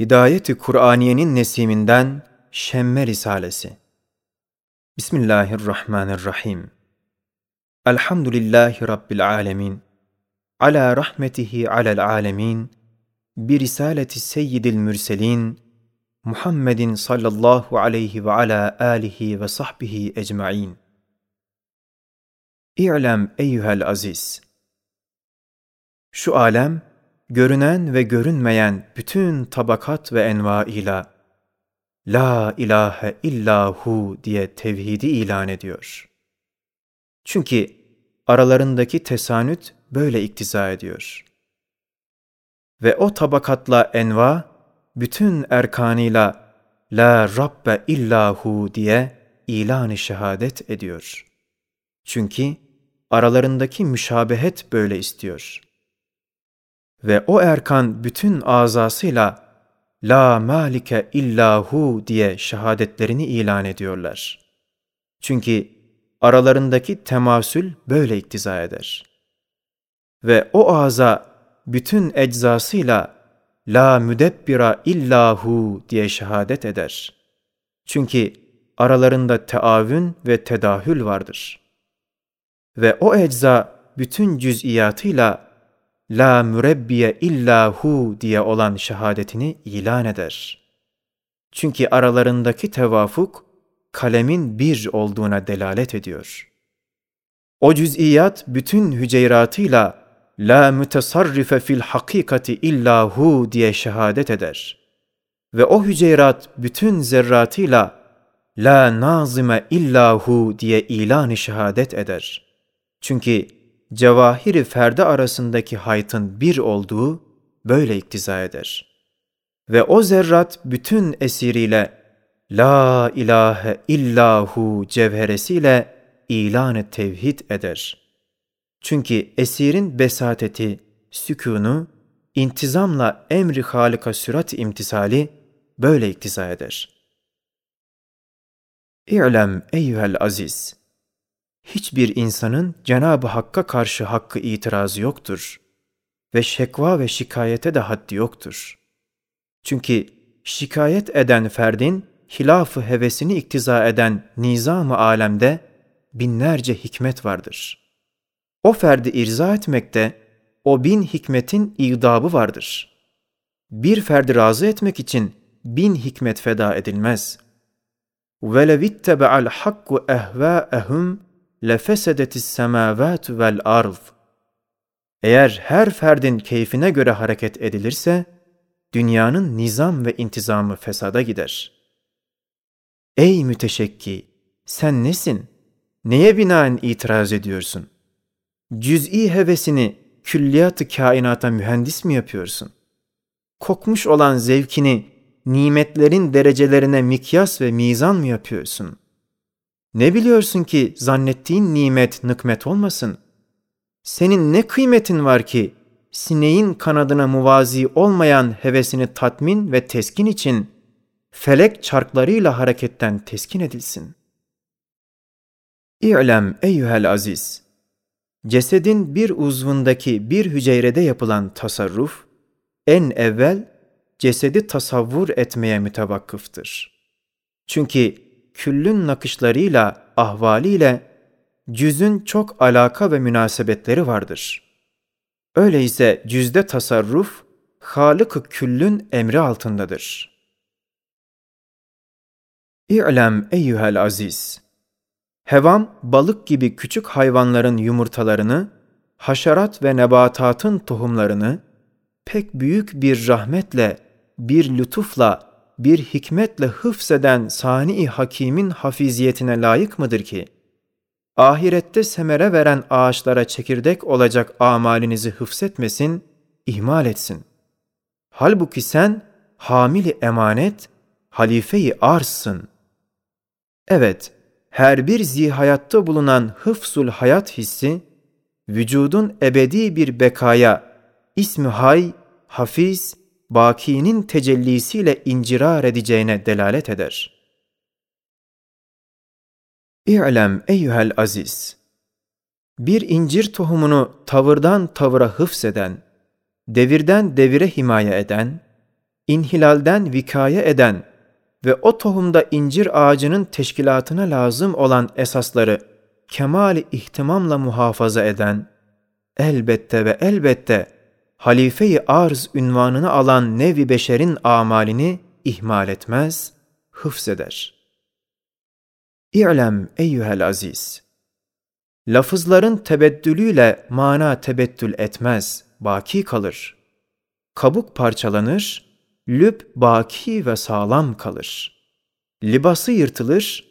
Hidayeti Kur'aniyenin nesiminden Şemme Risalesi. Bismillahirrahmanirrahim. Elhamdülillahi Rabbil alemin. Ala rahmetihi alel alemin. Bir risaleti seyyidil mürselin Muhammedin sallallahu aleyhi ve ala alihi ve sahbihi ecmain. İ'lem eyyuhel aziz. Şu alem görünen ve görünmeyen bütün tabakat ve envaıyla La ilahe illahu diye tevhidi ilan ediyor. Çünkü aralarındaki tesanüt böyle iktiza ediyor. Ve o tabakatla enva, bütün erkanıyla La Rabbe illahu diye ilan-ı şehadet ediyor. Çünkü aralarındaki müşabehet böyle istiyor.'' Ve o erkan bütün azasıyla La malike illahu diye şehadetlerini ilan ediyorlar. Çünkü aralarındaki temasül böyle iktiza eder. Ve o aza bütün eczasıyla La müdebbira illahu diye şehadet eder. Çünkü aralarında teavün ve tedahül vardır. Ve o ecza bütün cüz'iyatıyla la mürebbiye illa hu diye olan şehadetini ilan eder. Çünkü aralarındaki tevafuk kalemin bir olduğuna delalet ediyor. O cüz'iyat bütün hüceyratıyla la mütesarrife fil hakikati illa hu diye şehadet eder. Ve o hüceyrat bütün zerratıyla la nazime illa hu diye ilan-ı şehadet eder. Çünkü cevahiri ferde arasındaki haytın bir olduğu böyle iktiza eder. Ve o zerrat bütün esiriyle La ilahe illahu cevheresiyle ilan-ı tevhid eder. Çünkü esirin besateti, sükunu, intizamla emri halika sürat imtisali böyle iktiza eder. İ'lem eyyühel aziz! hiçbir insanın Cenab-ı Hakk'a karşı hakkı itirazı yoktur ve şekva ve şikayete de haddi yoktur. Çünkü şikayet eden ferdin hilafı hevesini iktiza eden nizam-ı alemde binlerce hikmet vardır. O ferdi irza etmekte o bin hikmetin idabı vardır. Bir ferdi razı etmek için bin hikmet feda edilmez. وَلَوِ اتَّبَعَ الْحَقُّ اَهْوَاءَهُمْ lefesedetis semavat vel arz. Eğer her ferdin keyfine göre hareket edilirse, dünyanın nizam ve intizamı fesada gider. Ey müteşekki, sen nesin? Neye binaen itiraz ediyorsun? Cüz'i hevesini külliyat-ı kainata mühendis mi yapıyorsun? Kokmuş olan zevkini nimetlerin derecelerine mikyas ve mizan mı yapıyorsun?'' Ne biliyorsun ki zannettiğin nimet nıkmet olmasın? Senin ne kıymetin var ki sineğin kanadına muvazi olmayan hevesini tatmin ve teskin için felek çarklarıyla hareketten teskin edilsin. İ'lem eyyuhel aziz! Cesedin bir uzvundaki bir hücrede yapılan tasarruf, en evvel cesedi tasavvur etmeye mütevakkıftır. Çünkü küllün nakışlarıyla, ahvaliyle cüzün çok alaka ve münasebetleri vardır. Öyleyse cüzde tasarruf, Halık-ı küllün emri altındadır. İ'lem eyyühel aziz! Hevam, balık gibi küçük hayvanların yumurtalarını, haşerat ve nebatatın tohumlarını, pek büyük bir rahmetle, bir lütufla bir hikmetle hıfzeden sani hakimin hafiziyetine layık mıdır ki? Ahirette semere veren ağaçlara çekirdek olacak amalinizi hıfzetmesin, ihmal etsin. Halbuki sen hamili emanet, halifeyi arzsın. Evet, her bir zihayatta bulunan hıfzul hayat hissi, vücudun ebedi bir bekaya, ismi hay, hafiz, bakinin tecellisiyle incirar edeceğine delalet eder. İ'lem eyyuhel aziz! Bir incir tohumunu tavırdan tavıra hıfzeden, devirden devire himaye eden, inhilalden vikaye eden ve o tohumda incir ağacının teşkilatına lazım olan esasları kemali ihtimamla muhafaza eden, elbette ve elbette halife-i arz ünvanını alan nevi beşerin amalini ihmal etmez, hıfzeder. İ'lem eyyühel aziz. Lafızların tebeddülüyle mana tebettül etmez, baki kalır. Kabuk parçalanır, lüb baki ve sağlam kalır. Libası yırtılır,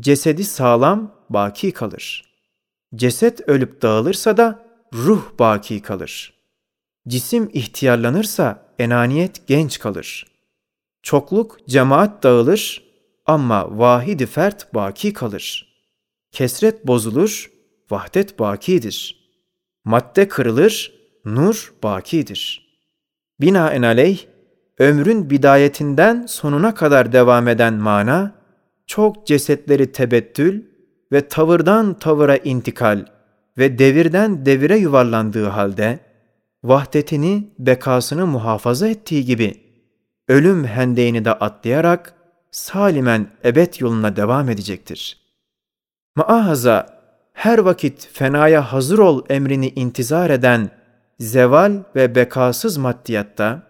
cesedi sağlam, baki kalır. Ceset ölüp dağılırsa da ruh baki kalır. Cisim ihtiyarlanırsa enaniyet genç kalır. Çokluk cemaat dağılır ama vahidi fert baki kalır. Kesret bozulur, vahdet bakidir. Madde kırılır, nur bakidir. Binaenaleyh, ömrün bidayetinden sonuna kadar devam eden mana, çok cesetleri tebettül ve tavırdan tavıra intikal ve devirden devire yuvarlandığı halde, vahdetini, bekasını muhafaza ettiği gibi, ölüm hendeğini de atlayarak, salimen ebed yoluna devam edecektir. Maahaza, her vakit fenaya hazır ol emrini intizar eden zeval ve bekasız maddiyatta,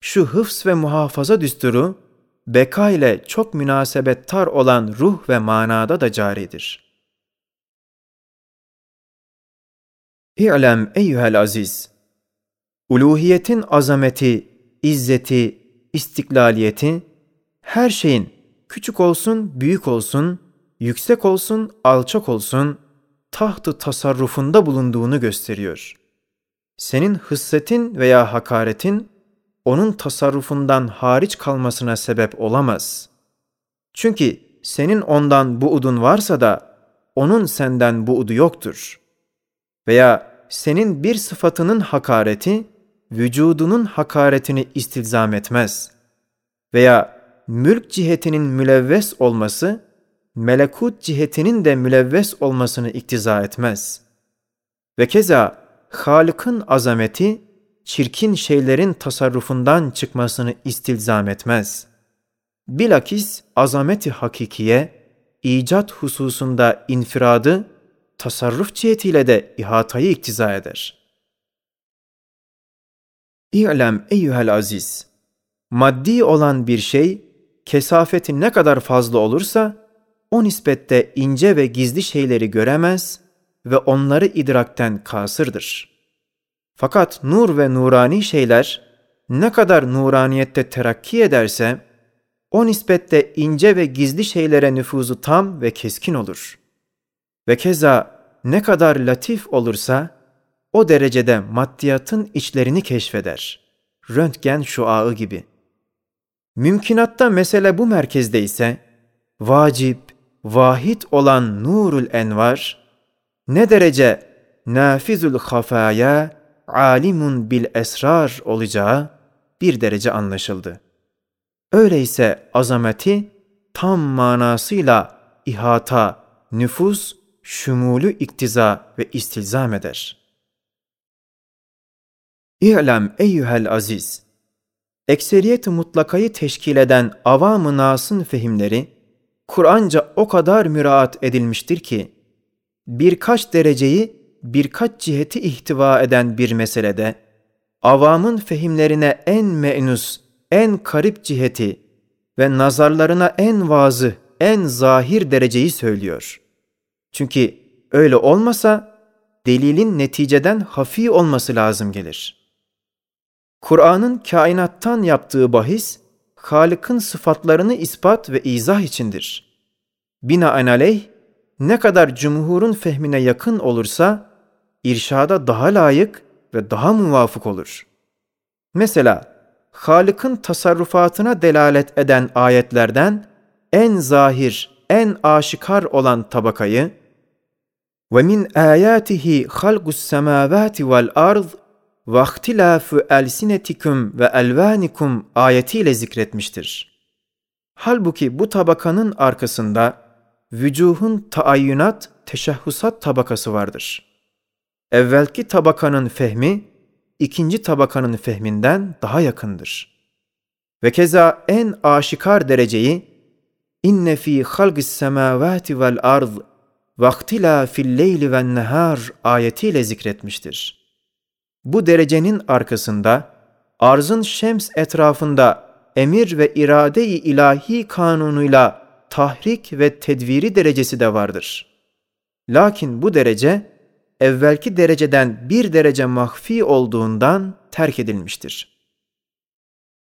şu hıfz ve muhafaza düsturu, beka ile çok münasebettar olan ruh ve manada da caridir. İ'lem eyyühel aziz, uluhiyetin azameti, izzeti, istiklaliyeti, her şeyin küçük olsun, büyük olsun, yüksek olsun, alçak olsun, tahtı tasarrufunda bulunduğunu gösteriyor. Senin hıssetin veya hakaretin, onun tasarrufundan hariç kalmasına sebep olamaz. Çünkü senin ondan buudun varsa da onun senden buudu yoktur. Veya senin bir sıfatının hakareti vücudunun hakaretini istilzam etmez. Veya mülk cihetinin mülevves olması melekut cihetinin de mülevves olmasını iktiza etmez. Ve keza Halık'ın azameti çirkin şeylerin tasarrufundan çıkmasını istilzam etmez. Bilakis azameti hakikiye, icat hususunda infiradı, tasarruf cihetiyle de ihatayı iktiza eder. İ'lem eyyühel aziz, maddi olan bir şey, kesafeti ne kadar fazla olursa, o nispette ince ve gizli şeyleri göremez ve onları idrakten kasırdır.'' Fakat nur ve nurani şeyler ne kadar nuraniyette terakki ederse, o nispette ince ve gizli şeylere nüfuzu tam ve keskin olur. Ve keza ne kadar latif olursa, o derecede maddiyatın içlerini keşfeder. Röntgen şuağı gibi. Mümkinatta mesele bu merkezde ise, vacip, vahid olan nurul envar, ne derece nafizul hafaya, alimun bil esrar olacağı bir derece anlaşıldı. Öyleyse azameti tam manasıyla ihata, nüfus, şumulü iktiza ve istilzam eder. İ'lem eyyühel aziz, ekseriyet mutlakayı teşkil eden avam-ı nasın fehimleri, Kur'anca o kadar müraat edilmiştir ki, birkaç dereceyi birkaç ciheti ihtiva eden bir meselede, avamın fehimlerine en menus, en karip ciheti ve nazarlarına en vazı, en zahir dereceyi söylüyor. Çünkü öyle olmasa delilin neticeden hafi olması lazım gelir. Kur'an'ın kainattan yaptığı bahis, Halık'ın sıfatlarını ispat ve izah içindir. Binaenaleyh, ne kadar cumhurun fehmine yakın olursa, irşada daha layık ve daha muvafık olur. Mesela Halık'ın tasarrufatına delalet eden ayetlerden en zahir, en aşikar olan tabakayı semavati vel ard ve ihtilafu elsinetikum ve elvanikum ayetiyle zikretmiştir. Halbuki bu tabakanın arkasında vücuhun taayyünat, teşahhusat tabakası vardır.'' evvelki tabakanın fehmi ikinci tabakanın fehminden daha yakındır. Ve keza en aşikar dereceyi inne fi halgis semavati vel ard vaktila fil leyli ven nehar ayetiyle zikretmiştir. Bu derecenin arkasında arzın şems etrafında emir ve irade-i ilahi kanunuyla tahrik ve tedviri derecesi de vardır. Lakin bu derece evvelki dereceden bir derece mahfi olduğundan terk edilmiştir.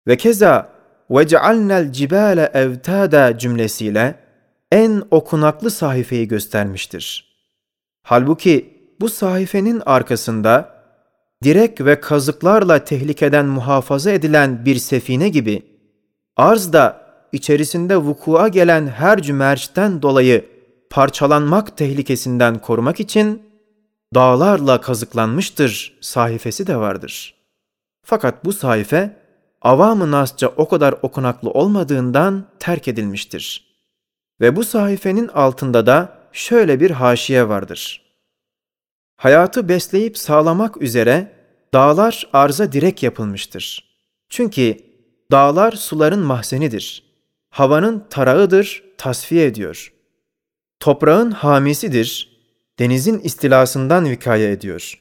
Ve keza وَجَعَلْنَا الْجِبَالَ اَوْتَادًا cümlesiyle en okunaklı sayfayı göstermiştir. Halbuki bu sayfenin arkasında direk ve kazıklarla tehlikeden muhafaza edilen bir sefine gibi arzda içerisinde vukua gelen her cümerçten dolayı parçalanmak tehlikesinden korumak için dağlarla kazıklanmıştır sayfesi de vardır. Fakat bu sayfe avam-ı nasça o kadar okunaklı olmadığından terk edilmiştir. Ve bu sayfenin altında da şöyle bir haşiye vardır. Hayatı besleyip sağlamak üzere dağlar arza direk yapılmıştır. Çünkü dağlar suların mahzenidir. Havanın tarağıdır, tasfiye ediyor. Toprağın hamisidir, denizin istilasından vikaye ediyor.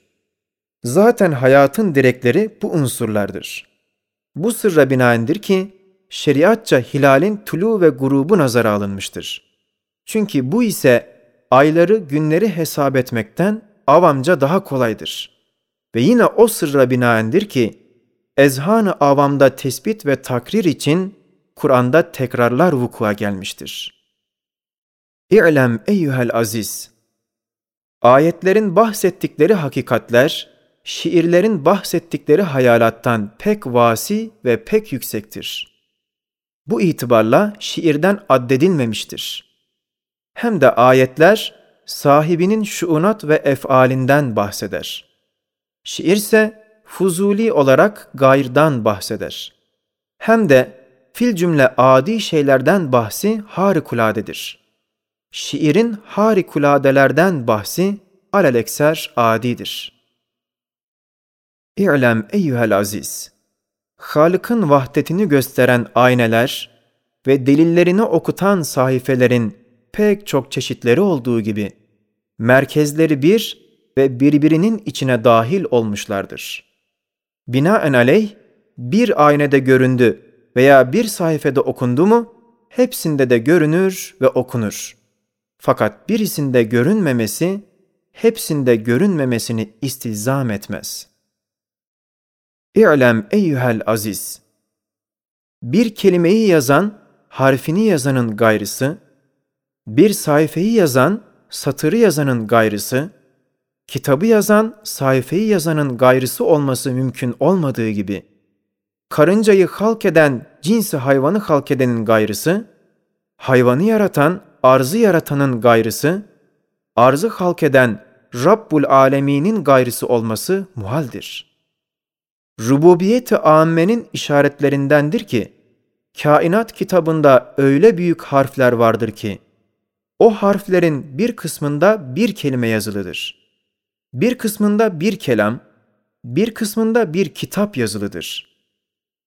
Zaten hayatın direkleri bu unsurlardır. Bu sırra binaendir ki, şeriatça hilalin tulu ve grubu nazara alınmıştır. Çünkü bu ise ayları, günleri hesap etmekten avamca daha kolaydır. Ve yine o sırra binaendir ki, ezhan-ı avamda tespit ve takrir için Kur'an'da tekrarlar vukua gelmiştir. İ'lem eyyuhel aziz! Ayetlerin bahsettikleri hakikatler, şiirlerin bahsettikleri hayalattan pek vasi ve pek yüksektir. Bu itibarla şiirden addedilmemiştir. Hem de ayetler sahibinin şuunat ve efalinden bahseder. Şiir ise fuzuli olarak gayrdan bahseder. Hem de fil cümle adi şeylerden bahsi harikuladedir. Şiirin harikuladelerden bahsi alelekser adidir. İ'lem eyyühel aziz! Halık'ın vahdetini gösteren ayneler ve delillerini okutan sayfelerin pek çok çeşitleri olduğu gibi merkezleri bir ve birbirinin içine dahil olmuşlardır. Binaenaleyh bir aynede göründü veya bir sayfada okundu mu hepsinde de görünür ve okunur. Fakat birisinde görünmemesi hepsinde görünmemesini istilzam etmez.'' İ'lem eyyühel aziz. Bir kelimeyi yazan, harfini yazanın gayrısı, bir sayfayı yazan, satırı yazanın gayrısı, kitabı yazan, sayfayı yazanın gayrısı olması mümkün olmadığı gibi, karıncayı halk eden, cinsi hayvanı halk edenin gayrısı, hayvanı yaratan, arzı yaratanın gayrısı, arzı halk eden Rabbul Alemin'in gayrısı olması muhaldir.'' Rububiyet-i âmmenin işaretlerindendir ki, kainat kitabında öyle büyük harfler vardır ki, o harflerin bir kısmında bir kelime yazılıdır. Bir kısmında bir kelam, bir kısmında bir kitap yazılıdır.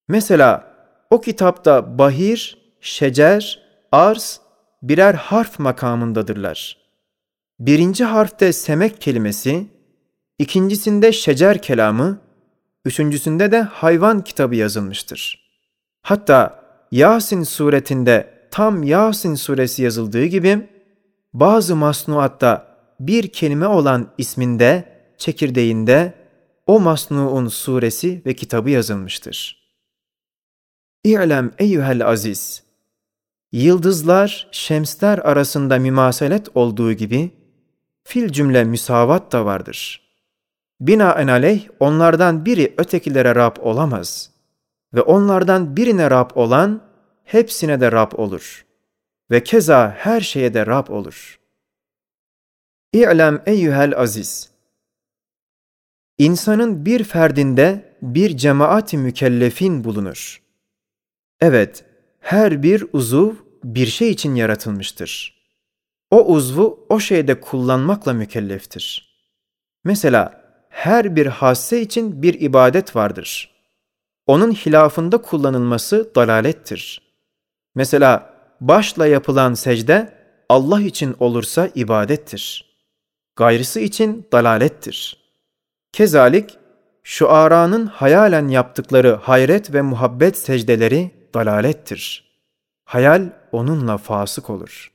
Mesela o kitapta bahir, şecer, arz birer harf makamındadırlar. Birinci harfte semek kelimesi, ikincisinde şecer kelamı, Üçüncüsünde de hayvan kitabı yazılmıştır. Hatta Yasin suretinde tam Yasin suresi yazıldığı gibi bazı masnuatta bir kelime olan isminde, çekirdeğinde o masnuun suresi ve kitabı yazılmıştır. İ'lem eyyuhel aziz! Yıldızlar, şemsler arasında mümaselet olduğu gibi fil cümle müsavat da vardır.'' Binaenaleyh onlardan biri ötekilere Rab olamaz ve onlardan birine Rab olan hepsine de Rab olur ve keza her şeye de Rab olur. İ'lem eyyühel aziz! İnsanın bir ferdinde bir cemaati mükellefin bulunur. Evet, her bir uzuv bir şey için yaratılmıştır. O uzvu o şeyde kullanmakla mükelleftir. Mesela her bir hasse için bir ibadet vardır. onun hilafında kullanılması dalalettir. Mesela başla yapılan secde Allah için olursa ibadettir. Gayrısı için dalalettir. Kezalik, şu aranın hayalen yaptıkları hayret ve muhabbet secdeleri dalalettir. Hayal onunla fasık olur.''